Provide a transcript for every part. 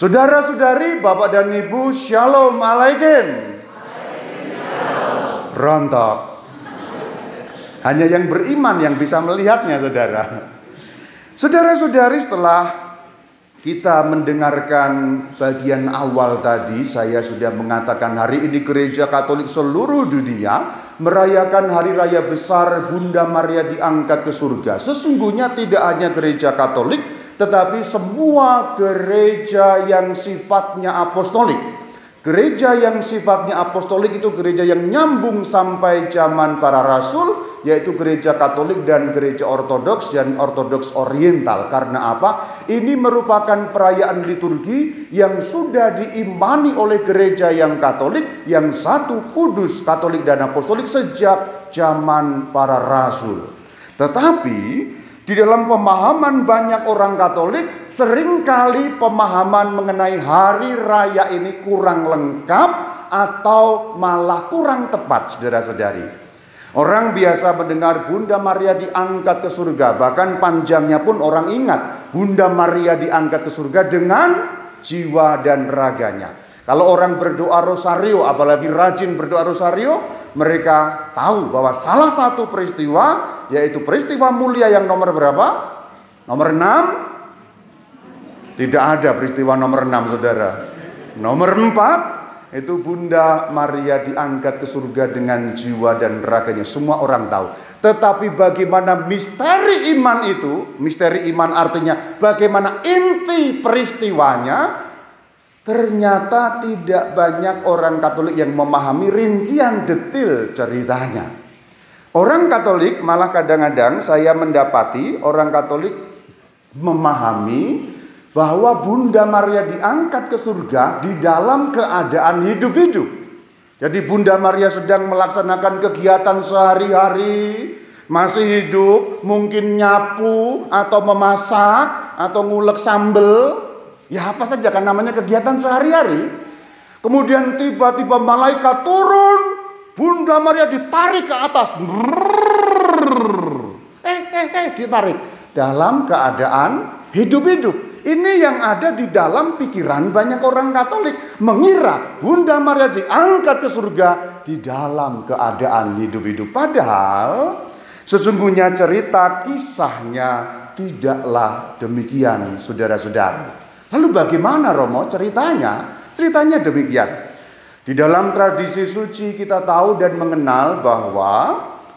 Saudara-saudari, Bapak dan Ibu, Shalom Alaikum. Rontok. Hanya yang beriman yang bisa melihatnya, saudara. Saudara-saudari, setelah kita mendengarkan bagian awal tadi, saya sudah mengatakan hari ini gereja Katolik seluruh dunia merayakan hari raya besar Bunda Maria diangkat ke surga. Sesungguhnya tidak hanya gereja Katolik, tetapi semua gereja yang sifatnya apostolik. Gereja yang sifatnya apostolik itu gereja yang nyambung sampai zaman para rasul, yaitu gereja Katolik dan gereja Ortodoks dan Ortodoks Oriental. Karena apa? Ini merupakan perayaan liturgi yang sudah diimani oleh gereja yang Katolik, yang satu kudus Katolik dan Apostolik sejak zaman para rasul. Tetapi di dalam pemahaman banyak orang Katolik, sering kali pemahaman mengenai hari raya ini kurang lengkap atau malah kurang tepat, saudara-saudari. Orang biasa mendengar Bunda Maria diangkat ke surga, bahkan panjangnya pun orang ingat Bunda Maria diangkat ke surga dengan jiwa dan raganya. Kalau orang berdoa rosario, apalagi rajin berdoa rosario, mereka tahu bahwa salah satu peristiwa yaitu peristiwa mulia yang nomor berapa? Nomor 6? Tidak ada peristiwa nomor 6, Saudara. Nomor 4 itu Bunda Maria diangkat ke surga dengan jiwa dan raganya. Semua orang tahu. Tetapi bagaimana misteri iman itu, misteri iman artinya bagaimana inti peristiwanya, ternyata tidak banyak orang Katolik yang memahami rincian detil ceritanya. Orang Katolik malah kadang-kadang saya mendapati orang Katolik memahami bahwa Bunda Maria diangkat ke surga di dalam keadaan hidup-hidup. Jadi Bunda Maria sedang melaksanakan kegiatan sehari-hari, masih hidup, mungkin nyapu atau memasak atau ngulek sambel, ya apa saja kan namanya kegiatan sehari-hari. Kemudian tiba-tiba malaikat turun, Bunda Maria ditarik ke atas. Eh, eh, eh, ditarik dalam keadaan hidup-hidup. Ini yang ada di dalam pikiran banyak orang Katolik. Mengira Bunda Maria diangkat ke surga di dalam keadaan hidup-hidup. Padahal sesungguhnya cerita kisahnya tidaklah demikian saudara-saudari. Lalu bagaimana Romo ceritanya? Ceritanya demikian. Di dalam tradisi suci kita tahu dan mengenal bahwa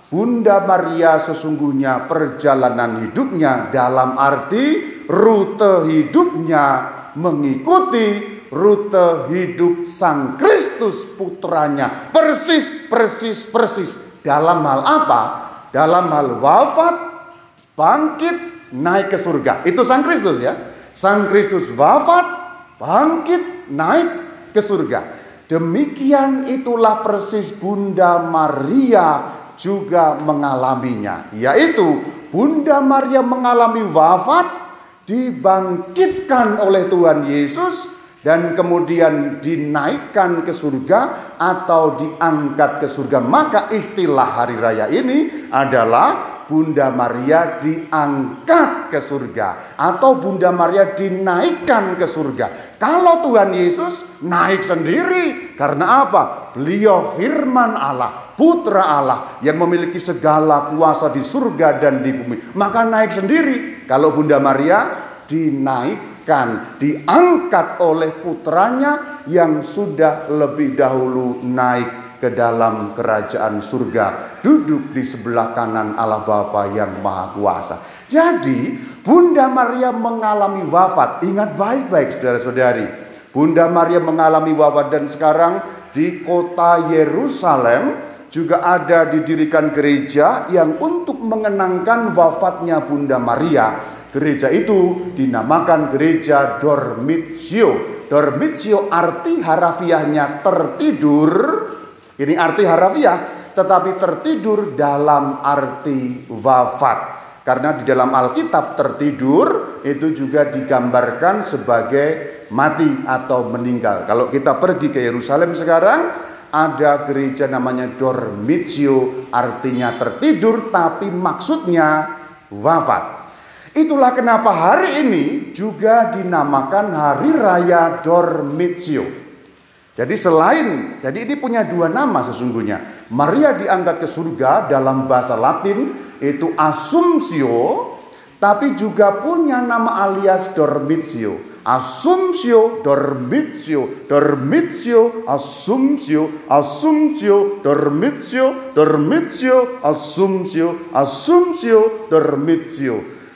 Bunda Maria sesungguhnya perjalanan hidupnya dalam arti rute hidupnya mengikuti rute hidup Sang Kristus putranya. Persis, persis, persis. Dalam hal apa? Dalam hal wafat, bangkit, naik ke surga. Itu Sang Kristus ya. Sang Kristus wafat, bangkit, naik ke surga. Demikian itulah persis Bunda Maria juga mengalaminya. Yaitu Bunda Maria mengalami wafat, dibangkitkan oleh Tuhan Yesus dan kemudian dinaikkan ke surga atau diangkat ke surga. Maka istilah hari raya ini adalah Bunda Maria diangkat ke surga atau Bunda Maria dinaikkan ke surga. Kalau Tuhan Yesus naik sendiri karena apa? Beliau firman Allah, putra Allah yang memiliki segala kuasa di surga dan di bumi. Maka naik sendiri. Kalau Bunda Maria dinaikkan, diangkat oleh putranya yang sudah lebih dahulu naik ke dalam kerajaan surga, duduk di sebelah kanan Allah Bapa yang Maha Kuasa. Jadi, Bunda Maria mengalami wafat. Ingat baik-baik saudara-saudari. Bunda Maria mengalami wafat dan sekarang di kota Yerusalem juga ada didirikan gereja yang untuk mengenangkan wafatnya Bunda Maria. Gereja itu dinamakan gereja Dormitio. Dormitio arti harafiahnya tertidur ini arti harafiah, tetapi tertidur dalam arti wafat. Karena di dalam Alkitab tertidur itu juga digambarkan sebagai mati atau meninggal. Kalau kita pergi ke Yerusalem sekarang, ada gereja namanya dormitio, artinya tertidur tapi maksudnya wafat. Itulah kenapa hari ini juga dinamakan Hari Raya Dormitio. Jadi selain, jadi ini punya dua nama sesungguhnya. Maria diangkat ke surga dalam bahasa Latin itu Assumptio, tapi juga punya nama alias Dormitio. Assumptio, Dormitio, Dormitio, Assumptio, Assumptio, Dormitio, Dormitio, Assumptio, Assumptio, Dormitio.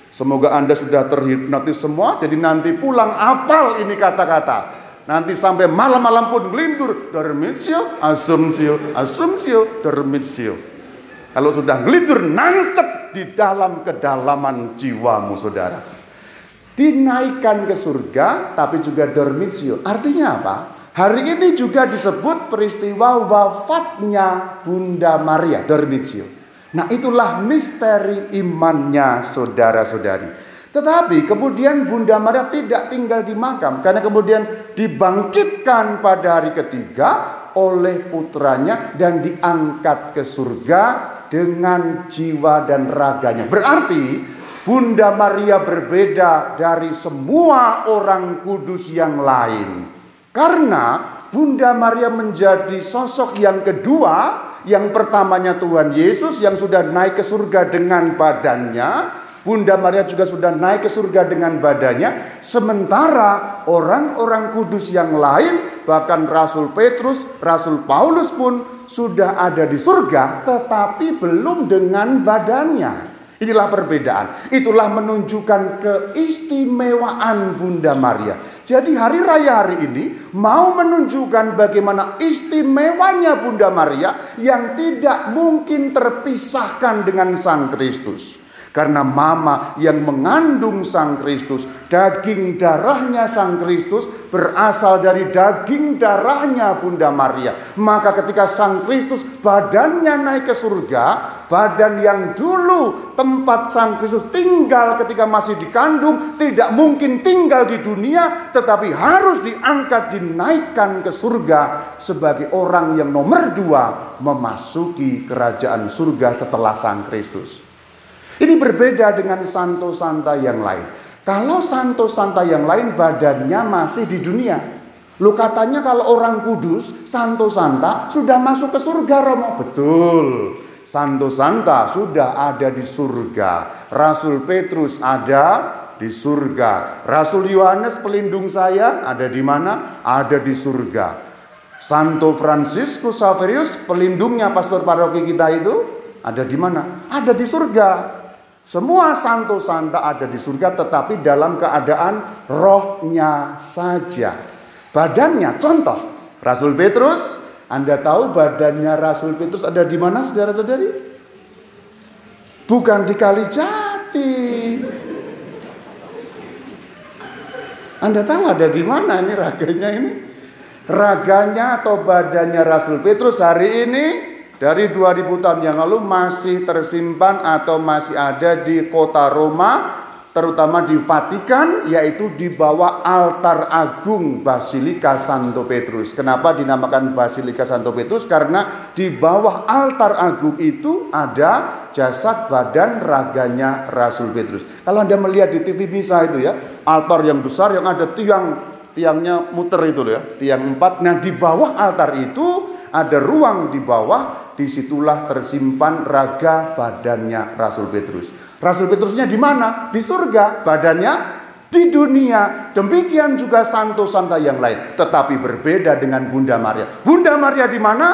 Semoga Anda sudah terhipnotis semua, jadi nanti pulang apal ini kata-kata. Nanti sampai malam-malam pun gelindur. Dormitio, asumsio, asumsio, dormitio. Kalau sudah gelindur, nancep di dalam kedalaman jiwamu, saudara. Dinaikkan ke surga, tapi juga dormitio. Artinya apa? Hari ini juga disebut peristiwa wafatnya Bunda Maria, dormitio. Nah itulah misteri imannya saudara-saudari. Tetapi kemudian Bunda Maria tidak tinggal di makam karena kemudian dibangkitkan pada hari ketiga oleh putranya dan diangkat ke surga dengan jiwa dan raganya. Berarti Bunda Maria berbeda dari semua orang kudus yang lain. Karena Bunda Maria menjadi sosok yang kedua yang pertamanya Tuhan Yesus yang sudah naik ke surga dengan badannya. Bunda Maria juga sudah naik ke surga dengan badannya. Sementara orang-orang kudus yang lain, bahkan Rasul Petrus, Rasul Paulus pun sudah ada di surga, tetapi belum dengan badannya. Inilah perbedaan. Itulah menunjukkan keistimewaan Bunda Maria. Jadi hari raya hari ini mau menunjukkan bagaimana istimewanya Bunda Maria yang tidak mungkin terpisahkan dengan Sang Kristus. Karena mama yang mengandung Sang Kristus, daging darahnya Sang Kristus berasal dari daging darahnya Bunda Maria. Maka ketika Sang Kristus badannya naik ke surga, badan yang dulu tempat Sang Kristus tinggal ketika masih dikandung tidak mungkin tinggal di dunia tetapi harus diangkat dinaikkan ke surga sebagai orang yang nomor dua memasuki kerajaan surga setelah Sang Kristus. Ini berbeda dengan santo santa yang lain. Kalau santo santa yang lain badannya masih di dunia. Lu katanya kalau orang kudus, santo santa sudah masuk ke surga Romo. Betul. Santo santa sudah ada di surga. Rasul Petrus ada di surga. Rasul Yohanes pelindung saya ada di mana? Ada di surga. Santo Franciscus Saverius pelindungnya pastor paroki kita itu ada di mana? Ada di surga. Semua santo santa ada di surga tetapi dalam keadaan rohnya saja. Badannya contoh Rasul Petrus, Anda tahu badannya Rasul Petrus ada di mana saudara-saudari? Bukan di Kali Jati. Anda tahu ada di mana ini raganya ini? Raganya atau badannya Rasul Petrus hari ini dari 2000 tahun yang lalu masih tersimpan atau masih ada di kota Roma terutama di Vatikan yaitu di bawah altar agung Basilika Santo Petrus. Kenapa dinamakan Basilika Santo Petrus? Karena di bawah altar agung itu ada jasad badan raganya Rasul Petrus. Kalau Anda melihat di TV bisa itu ya, altar yang besar yang ada tiang tiangnya muter itu ya, tiang empat. Nah di bawah altar itu ada ruang di bawah di situlah tersimpan raga badannya Rasul Petrus. Rasul Petrusnya di mana? Di surga. Badannya di dunia. Demikian juga santo santa yang lain. Tetapi berbeda dengan Bunda Maria. Bunda Maria di mana?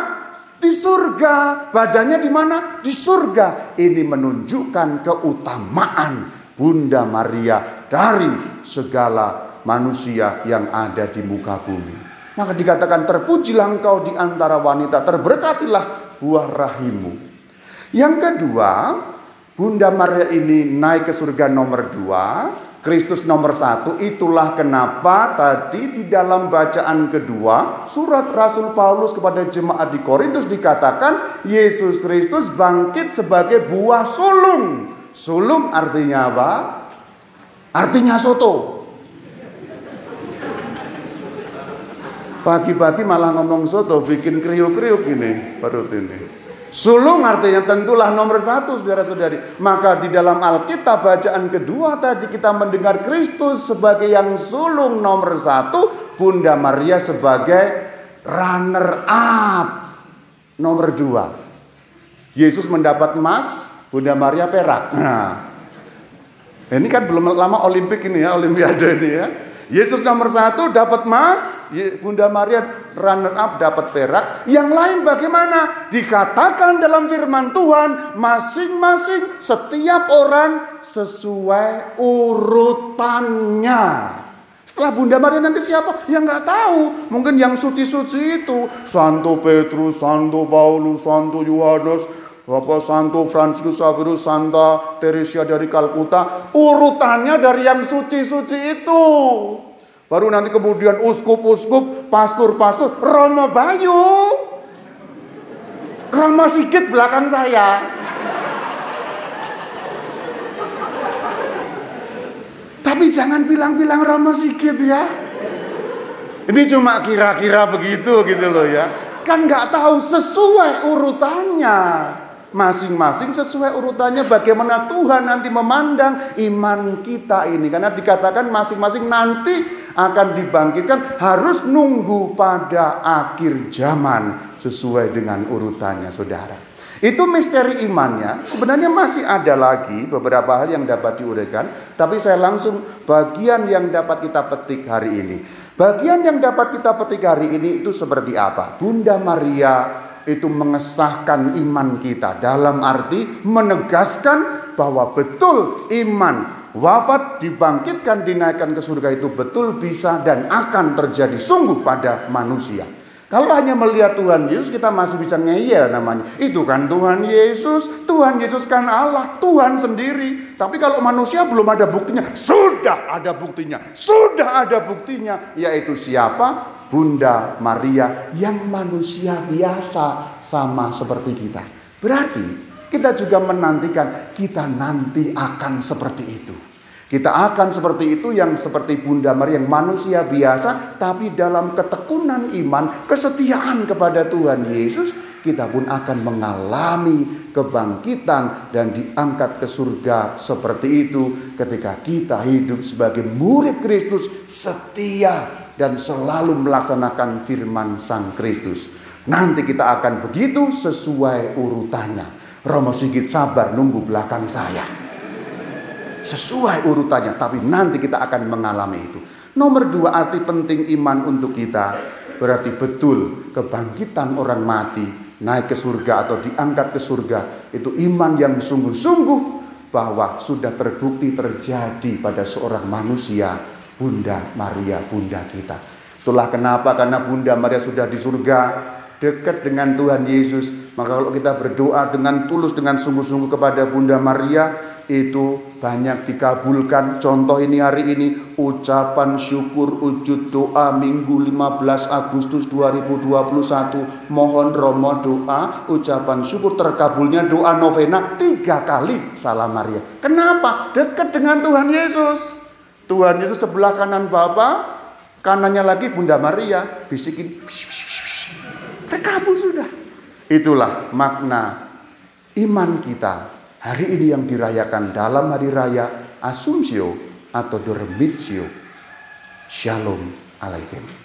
Di surga. Badannya di mana? Di surga. Ini menunjukkan keutamaan Bunda Maria dari segala manusia yang ada di muka bumi. Maka dikatakan terpujilah engkau di antara wanita, terberkatilah buah rahimmu. Yang kedua, Bunda Maria ini naik ke surga nomor dua, Kristus nomor satu, itulah kenapa tadi di dalam bacaan kedua surat Rasul Paulus kepada jemaat di Korintus dikatakan Yesus Kristus bangkit sebagai buah sulung. Sulung artinya apa? Artinya soto. Pagi-pagi malah ngomong soto, bikin kriuk-kriuk ini perut ini. Sulung artinya tentulah nomor satu saudara-saudari. Maka di dalam Alkitab bacaan kedua tadi kita mendengar Kristus sebagai yang sulung nomor satu. Bunda Maria sebagai runner up nomor dua. Yesus mendapat emas, Bunda Maria perak. Nah, ini kan belum lama Olimpik ini ya, Olimpiade ini ya. Yesus nomor satu dapat emas, Bunda Maria runner up dapat perak. Yang lain bagaimana? Dikatakan dalam firman Tuhan, masing-masing setiap orang sesuai urutannya. Setelah Bunda Maria nanti siapa? Ya nggak tahu. Mungkin yang suci-suci itu Santo Petrus, Santo Paulus, Santo Yohanes, Bapak Santo Franciscus Xavierus, Santa Teresia dari Kalkuta, urutannya dari yang suci-suci itu. Baru nanti kemudian uskup-uskup, pastor-pastor, Romo Bayu. Romo Sigit belakang saya. Tapi jangan bilang-bilang Romo Sigit ya. Ini cuma kira-kira begitu gitu loh ya. Kan nggak tahu sesuai urutannya masing-masing sesuai urutannya bagaimana Tuhan nanti memandang iman kita ini. Karena dikatakan masing-masing nanti akan dibangkitkan harus nunggu pada akhir zaman sesuai dengan urutannya saudara. Itu misteri imannya. Sebenarnya masih ada lagi beberapa hal yang dapat diuraikan tapi saya langsung bagian yang dapat kita petik hari ini. Bagian yang dapat kita petik hari ini itu seperti apa? Bunda Maria itu mengesahkan iman kita dalam arti menegaskan bahwa betul iman wafat dibangkitkan dinaikkan ke surga itu betul bisa dan akan terjadi sungguh pada manusia. Kalau hanya melihat Tuhan Yesus kita masih bisa ngeyel namanya. Itu kan Tuhan Yesus, Tuhan Yesus kan Allah, Tuhan sendiri. Tapi kalau manusia belum ada buktinya, sudah ada buktinya. Sudah ada buktinya yaitu siapa? Bunda Maria yang manusia biasa sama seperti kita. Berarti kita juga menantikan kita nanti akan seperti itu. Kita akan seperti itu yang seperti Bunda Maria yang manusia biasa tapi dalam ketekunan iman, kesetiaan kepada Tuhan Yesus, kita pun akan mengalami kebangkitan dan diangkat ke surga seperti itu ketika kita hidup sebagai murid Kristus setia dan selalu melaksanakan firman Sang Kristus. Nanti kita akan begitu sesuai urutannya. Romo Sigit sabar nunggu belakang saya. Sesuai urutannya, tapi nanti kita akan mengalami itu. Nomor dua arti penting iman untuk kita berarti betul kebangkitan orang mati naik ke surga atau diangkat ke surga itu iman yang sungguh-sungguh bahwa sudah terbukti terjadi pada seorang manusia Bunda Maria, Bunda kita. Itulah kenapa karena Bunda Maria sudah di surga, dekat dengan Tuhan Yesus. Maka kalau kita berdoa dengan tulus, dengan sungguh-sungguh kepada Bunda Maria, itu banyak dikabulkan. Contoh ini hari ini, ucapan syukur wujud doa Minggu 15 Agustus 2021. Mohon Romo doa, ucapan syukur terkabulnya doa novena tiga kali salam Maria. Kenapa? Dekat dengan Tuhan Yesus. Tuhan Yesus sebelah kanan Bapa, kanannya lagi Bunda Maria, bisikin, terkabul sudah. Itulah makna iman kita hari ini yang dirayakan dalam hari raya Asumsio atau Dormitio. Shalom alaikum.